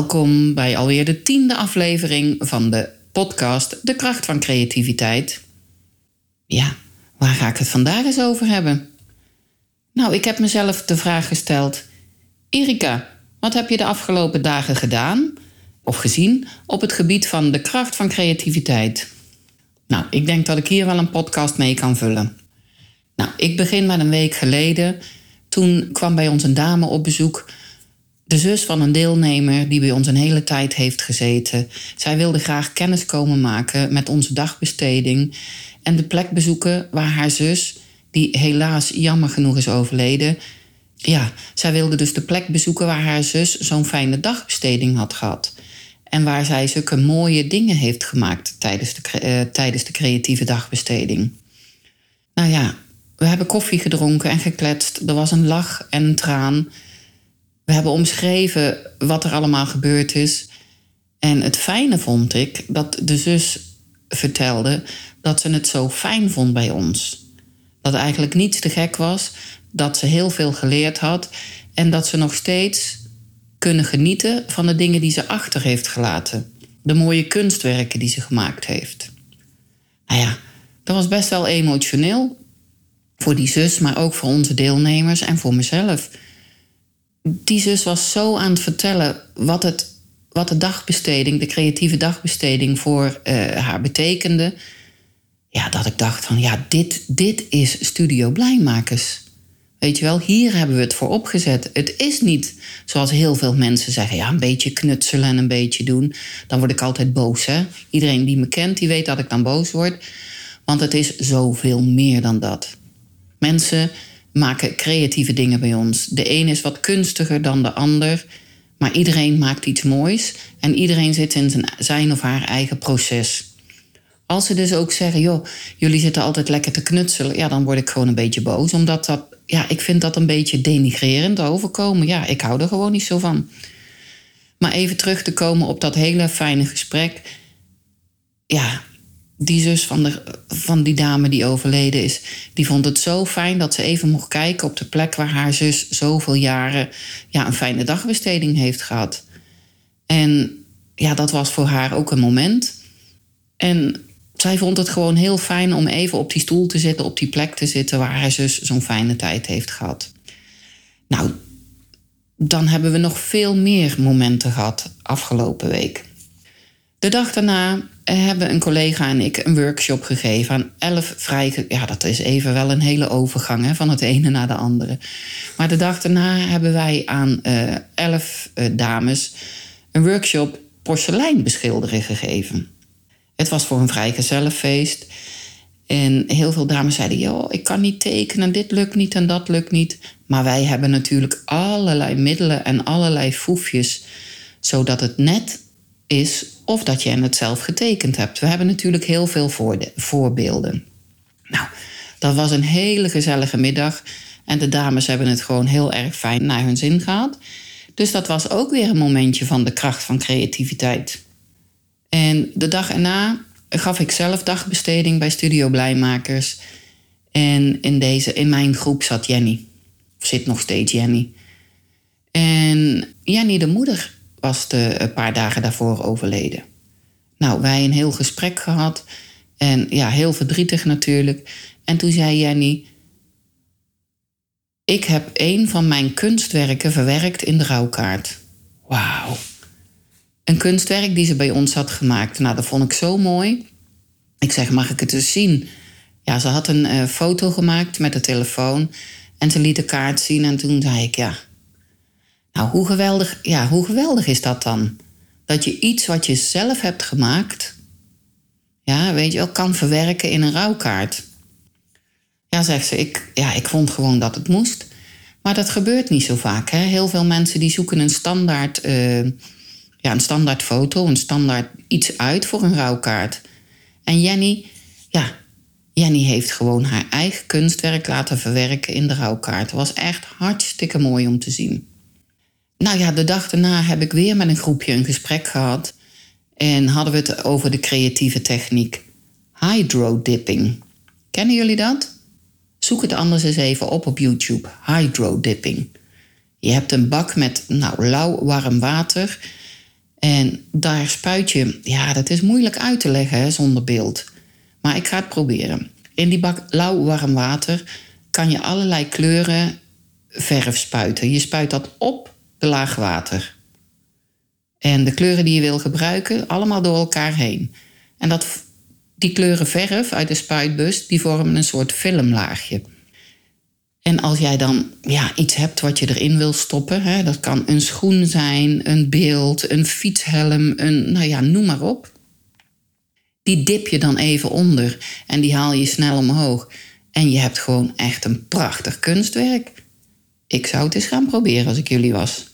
Welkom bij alweer de tiende aflevering van de podcast De kracht van creativiteit. Ja, waar ga ik het vandaag eens over hebben? Nou, ik heb mezelf de vraag gesteld: Erika, wat heb je de afgelopen dagen gedaan of gezien op het gebied van de kracht van creativiteit? Nou, ik denk dat ik hier wel een podcast mee kan vullen. Nou, ik begin met een week geleden. Toen kwam bij ons een dame op bezoek de zus van een deelnemer die bij ons een hele tijd heeft gezeten. Zij wilde graag kennis komen maken met onze dagbesteding en de plek bezoeken waar haar zus, die helaas jammer genoeg is overleden, ja, zij wilde dus de plek bezoeken waar haar zus zo'n fijne dagbesteding had gehad. En waar zij zulke mooie dingen heeft gemaakt tijdens de, uh, tijdens de creatieve dagbesteding. Nou ja, we hebben koffie gedronken en gekletst. Er was een lach en een traan. We hebben omschreven wat er allemaal gebeurd is. En het fijne vond ik dat de zus vertelde dat ze het zo fijn vond bij ons. Dat eigenlijk niets te gek was, dat ze heel veel geleerd had en dat ze nog steeds kunnen genieten van de dingen die ze achter heeft gelaten. De mooie kunstwerken die ze gemaakt heeft. Nou ja, dat was best wel emotioneel. Voor die zus, maar ook voor onze deelnemers en voor mezelf die zus was zo aan het vertellen wat, het, wat de dagbesteding, de creatieve dagbesteding voor uh, haar betekende. Ja, dat ik dacht van ja, dit, dit is Studio Blijmakers. Weet je wel, hier hebben we het voor opgezet. Het is niet zoals heel veel mensen zeggen, ja, een beetje knutselen en een beetje doen. Dan word ik altijd boos, hè. Iedereen die me kent, die weet dat ik dan boos word. Want het is zoveel meer dan dat. Mensen maken creatieve dingen bij ons. De een is wat kunstiger dan de ander, maar iedereen maakt iets moois en iedereen zit in zijn, of haar eigen proces. Als ze dus ook zeggen, joh, jullie zitten altijd lekker te knutselen, ja, dan word ik gewoon een beetje boos, omdat dat, ja, ik vind dat een beetje denigrerend overkomen. Ja, ik hou er gewoon niet zo van. Maar even terug te komen op dat hele fijne gesprek. Ja, die zus van, de, van die dame die overleden is, die vond het zo fijn dat ze even mocht kijken op de plek waar haar zus zoveel jaren ja, een fijne dagbesteding heeft gehad. En ja, dat was voor haar ook een moment. En zij vond het gewoon heel fijn om even op die stoel te zitten, op die plek te zitten waar haar zus zo'n fijne tijd heeft gehad. Nou, dan hebben we nog veel meer momenten gehad afgelopen week. De dag daarna hebben een collega en ik een workshop gegeven aan elf vrij... Ja, dat is even wel een hele overgang hè, van het ene naar de andere. Maar de dag daarna hebben wij aan uh, elf uh, dames een workshop porselein beschilderen gegeven. Het was voor een vrijgezellenfeest. En heel veel dames zeiden, joh, ik kan niet tekenen, dit lukt niet en dat lukt niet. Maar wij hebben natuurlijk allerlei middelen en allerlei foefjes... zodat het net is of dat je het zelf getekend hebt. We hebben natuurlijk heel veel voorbeelden. Nou, dat was een hele gezellige middag. En de dames hebben het gewoon heel erg fijn naar hun zin gehad. Dus dat was ook weer een momentje van de kracht van creativiteit. En de dag erna gaf ik zelf dagbesteding bij Studio Blijmakers. En in, deze, in mijn groep zat Jenny. Of zit nog steeds Jenny. En Jenny, de moeder was de, een paar dagen daarvoor overleden. Nou, wij een heel gesprek gehad. En ja, heel verdrietig natuurlijk. En toen zei Jenny: Ik heb een van mijn kunstwerken verwerkt in de rouwkaart. Wauw. Een kunstwerk die ze bij ons had gemaakt. Nou, dat vond ik zo mooi. Ik zeg: Mag ik het eens zien? Ja, ze had een uh, foto gemaakt met de telefoon. En ze liet de kaart zien. En toen zei ik: Ja, nou, hoe geweldig, ja, hoe geweldig is dat dan? Dat je iets wat je zelf hebt gemaakt, ja, weet je wel, kan verwerken in een rouwkaart. Ja, zegt ze, ik, ja, ik vond gewoon dat het moest. Maar dat gebeurt niet zo vaak. Hè? Heel veel mensen die zoeken een standaard, uh, ja, een standaard foto, een standaard iets uit voor een rouwkaart. En Jenny, ja, Jenny heeft gewoon haar eigen kunstwerk laten verwerken in de rouwkaart. Het was echt hartstikke mooi om te zien. Nou ja, de dag daarna heb ik weer met een groepje een gesprek gehad. En hadden we het over de creatieve techniek hydrodipping. Kennen jullie dat? Zoek het anders eens even op op YouTube. Hydrodipping. Je hebt een bak met nou, lauw warm water. En daar spuit je. Ja, dat is moeilijk uit te leggen zonder beeld. Maar ik ga het proberen. In die bak lauw warm water kan je allerlei kleuren verf spuiten. Je spuit dat op de laag water. En de kleuren die je wil gebruiken, allemaal door elkaar heen. En dat, die kleuren verf uit de spuitbus, die vormen een soort filmlaagje. En als jij dan ja, iets hebt wat je erin wil stoppen, hè, dat kan een schoen zijn, een beeld, een fietshelm, een, nou ja, noem maar op. Die dip je dan even onder en die haal je snel omhoog. En je hebt gewoon echt een prachtig kunstwerk. Ik zou het eens gaan proberen als ik jullie was.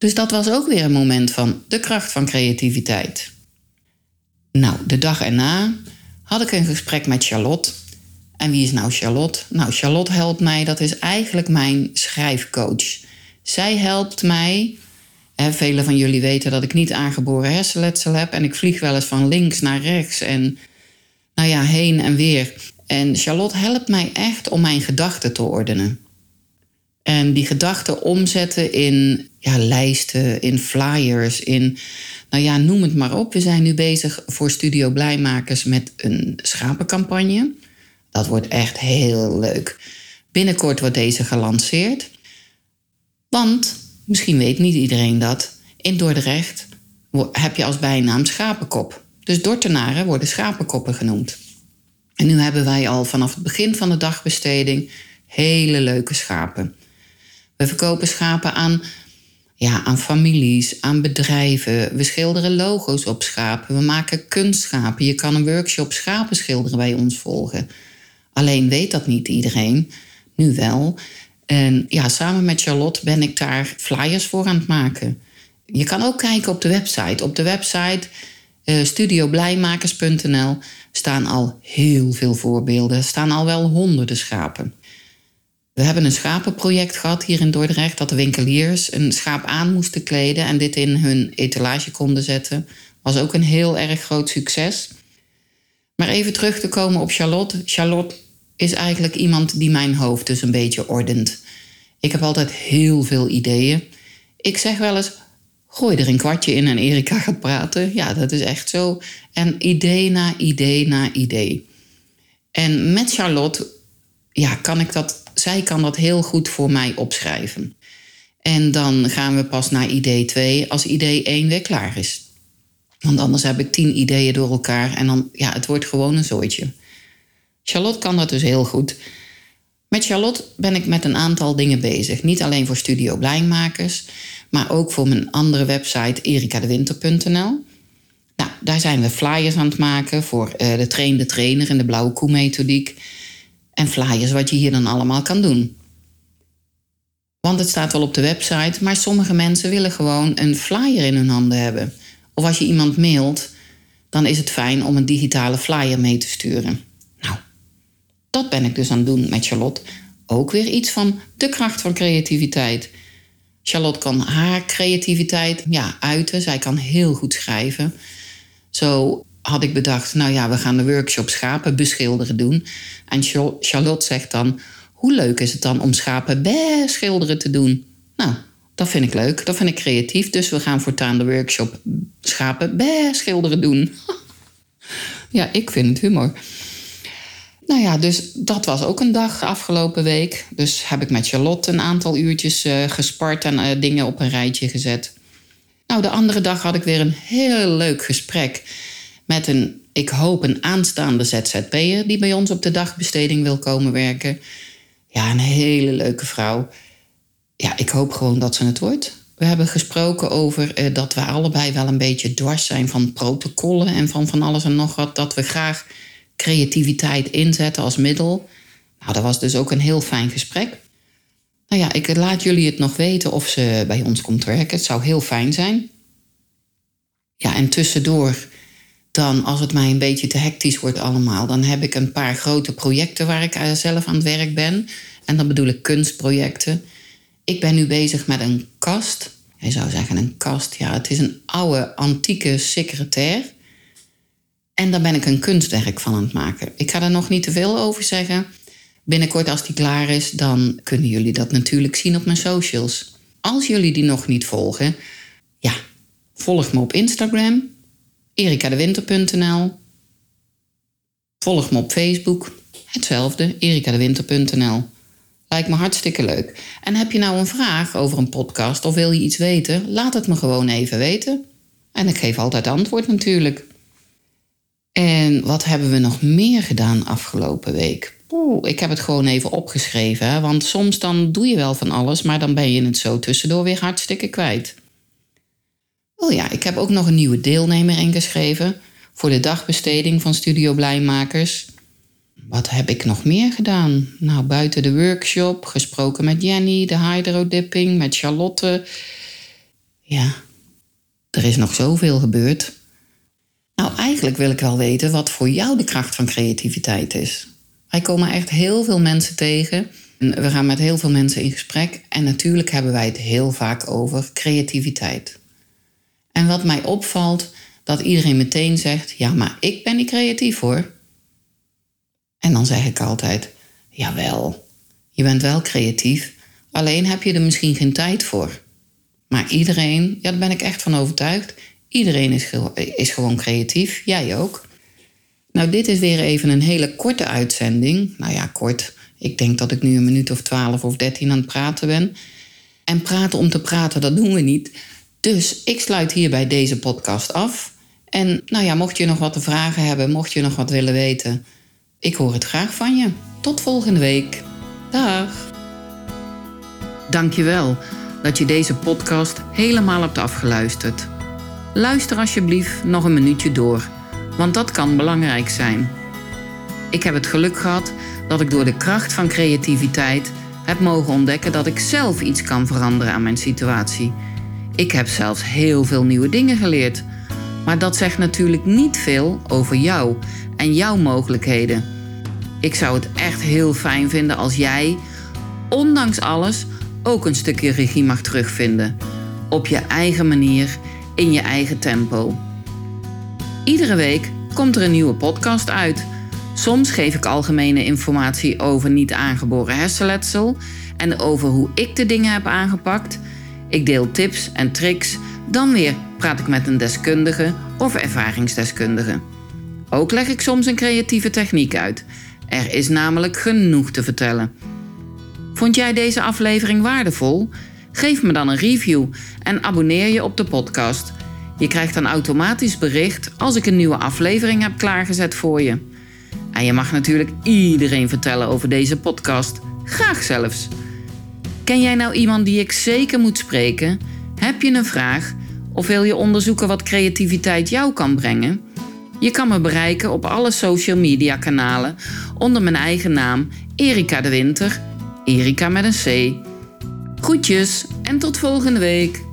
Dus dat was ook weer een moment van de kracht van creativiteit. Nou, de dag erna had ik een gesprek met Charlotte. En wie is nou Charlotte? Nou, Charlotte helpt mij, dat is eigenlijk mijn schrijfcoach. Zij helpt mij. Velen van jullie weten dat ik niet aangeboren hersenletsel heb. En ik vlieg wel eens van links naar rechts en nou ja, heen en weer. En Charlotte helpt mij echt om mijn gedachten te ordenen. En die gedachten omzetten in ja, lijsten, in flyers, in, nou ja, noem het maar op. We zijn nu bezig voor Studio Blijmakers met een schapencampagne. Dat wordt echt heel leuk. Binnenkort wordt deze gelanceerd. Want, misschien weet niet iedereen dat, in Dordrecht heb je als bijnaam schapenkop. Dus Dortenaren worden schapenkoppen genoemd. En nu hebben wij al vanaf het begin van de dagbesteding hele leuke schapen. We verkopen schapen aan, ja, aan families, aan bedrijven. We schilderen logo's op schapen. We maken kunstschapen. Je kan een workshop schapen schilderen bij ons volgen. Alleen weet dat niet iedereen. Nu wel. En ja, samen met Charlotte ben ik daar flyers voor aan het maken. Je kan ook kijken op de website. Op de website uh, studioblijmakers.nl staan al heel veel voorbeelden. Er staan al wel honderden schapen. We hebben een schapenproject gehad hier in Dordrecht, dat de winkeliers een schaap aan moesten kleden en dit in hun etalage konden zetten. Was ook een heel erg groot succes. Maar even terug te komen op Charlotte. Charlotte is eigenlijk iemand die mijn hoofd dus een beetje ordent. Ik heb altijd heel veel ideeën. Ik zeg wel eens: gooi er een kwartje in en Erika gaat praten. Ja, dat is echt zo. En idee na idee na idee. En met Charlotte ja, kan ik dat zij kan dat heel goed voor mij opschrijven. En dan gaan we pas naar idee 2 als idee 1 weer klaar is. Want anders heb ik tien ideeën door elkaar en dan, ja, het wordt gewoon een zooitje. Charlotte kan dat dus heel goed. Met Charlotte ben ik met een aantal dingen bezig. Niet alleen voor Studio Blijmakers, maar ook voor mijn andere website erikadewinter.nl. Nou, daar zijn we flyers aan het maken voor uh, de train de trainer en de blauwe koe methodiek en flyers wat je hier dan allemaal kan doen. Want het staat wel op de website, maar sommige mensen willen gewoon een flyer in hun handen hebben. Of als je iemand mailt, dan is het fijn om een digitale flyer mee te sturen. Nou, dat ben ik dus aan het doen met Charlotte. Ook weer iets van de kracht van creativiteit. Charlotte kan haar creativiteit ja, uiten. Zij kan heel goed schrijven. Zo had ik bedacht, nou ja, we gaan de workshop schapen beschilderen doen. En Charlotte zegt dan, hoe leuk is het dan om schapen beschilderen te doen? Nou, dat vind ik leuk, dat vind ik creatief. Dus we gaan voortaan de workshop schapen beschilderen doen. ja, ik vind het humor. Nou ja, dus dat was ook een dag afgelopen week. Dus heb ik met Charlotte een aantal uurtjes uh, gespart en uh, dingen op een rijtje gezet. Nou, de andere dag had ik weer een heel leuk gesprek met een, ik hoop, een aanstaande ZZP'er die bij ons op de dagbesteding wil komen werken. Ja, een hele leuke vrouw. Ja, ik hoop gewoon dat ze het wordt. We hebben gesproken over eh, dat we allebei wel een beetje dwars zijn van protocollen en van van alles en nog wat. Dat we graag creativiteit inzetten als middel. Nou, dat was dus ook een heel fijn gesprek. Nou ja, ik laat jullie het nog weten of ze bij ons komt werken. Het zou heel fijn zijn. Ja, en tussendoor, dan als het mij een beetje te hectisch wordt allemaal, dan heb ik een paar grote projecten waar ik zelf aan het werk ben. En dan bedoel ik kunstprojecten. Ik ben nu bezig met een kast. Hij zou zeggen een kast. Ja, het is een oude, antieke secretair. En daar ben ik een kunstwerk van aan het maken. Ik ga er nog niet te veel over zeggen. Binnenkort als die klaar is, dan kunnen jullie dat natuurlijk zien op mijn socials. Als jullie die nog niet volgen, ja, volg me op Instagram, erikadewinter.nl. Volg me op Facebook, hetzelfde, erikadewinter.nl. Lijkt me hartstikke leuk. En heb je nou een vraag over een podcast of wil je iets weten? Laat het me gewoon even weten. En ik geef altijd antwoord natuurlijk. En wat hebben we nog meer gedaan afgelopen week? Oeh, ik heb het gewoon even opgeschreven. Want soms dan doe je wel van alles, maar dan ben je het zo tussendoor weer hartstikke kwijt. Oh ja, ik heb ook nog een nieuwe deelnemer ingeschreven voor de dagbesteding van Studio Blijmakers. Wat heb ik nog meer gedaan? Nou, buiten de workshop, gesproken met Jenny, de hydrodipping, met Charlotte. Ja, er is nog zoveel gebeurd. Nou, eigenlijk wil ik wel weten wat voor jou de kracht van creativiteit is. Wij komen echt heel veel mensen tegen. We gaan met heel veel mensen in gesprek. En natuurlijk hebben wij het heel vaak over creativiteit. En wat mij opvalt, dat iedereen meteen zegt: Ja, maar ik ben niet creatief hoor. En dan zeg ik altijd: Jawel, je bent wel creatief, alleen heb je er misschien geen tijd voor. Maar iedereen, ja, daar ben ik echt van overtuigd, iedereen is, is gewoon creatief, jij ook. Nou, dit is weer even een hele korte uitzending. Nou ja, kort. Ik denk dat ik nu een minuut of twaalf of dertien aan het praten ben. En praten om te praten, dat doen we niet. Dus ik sluit hierbij deze podcast af. En nou ja, mocht je nog wat te vragen hebben, mocht je nog wat willen weten, ik hoor het graag van je. Tot volgende week. Dag. Dankjewel dat je deze podcast helemaal hebt afgeluisterd. Luister alsjeblieft nog een minuutje door want dat kan belangrijk zijn. Ik heb het geluk gehad dat ik door de kracht van creativiteit heb mogen ontdekken dat ik zelf iets kan veranderen aan mijn situatie. Ik heb zelfs heel veel nieuwe dingen geleerd. Maar dat zegt natuurlijk niet veel over jou en jouw mogelijkheden. Ik zou het echt heel fijn vinden als jij, ondanks alles, ook een stukje regie mag terugvinden. Op je eigen manier, in je eigen tempo. Iedere week komt er een nieuwe podcast uit. Soms geef ik algemene informatie over niet aangeboren hersenletsel en over hoe ik de dingen heb aangepakt. Ik deel tips en tricks. Dan weer praat ik met een deskundige of ervaringsdeskundige. Ook leg ik soms een creatieve techniek uit. Er is namelijk genoeg te vertellen. Vond jij deze aflevering waardevol? Geef me dan een review en abonneer je op de podcast. Je krijgt dan automatisch bericht als ik een nieuwe aflevering heb klaargezet voor je. En je mag natuurlijk iedereen vertellen over deze podcast. Graag zelfs. Ken jij nou iemand die ik zeker moet spreken? Heb je een vraag? Of wil je onderzoeken wat creativiteit jou kan brengen? Je kan me bereiken op alle social media kanalen onder mijn eigen naam Erika de Winter. Erika met een C. Groetjes en tot volgende week.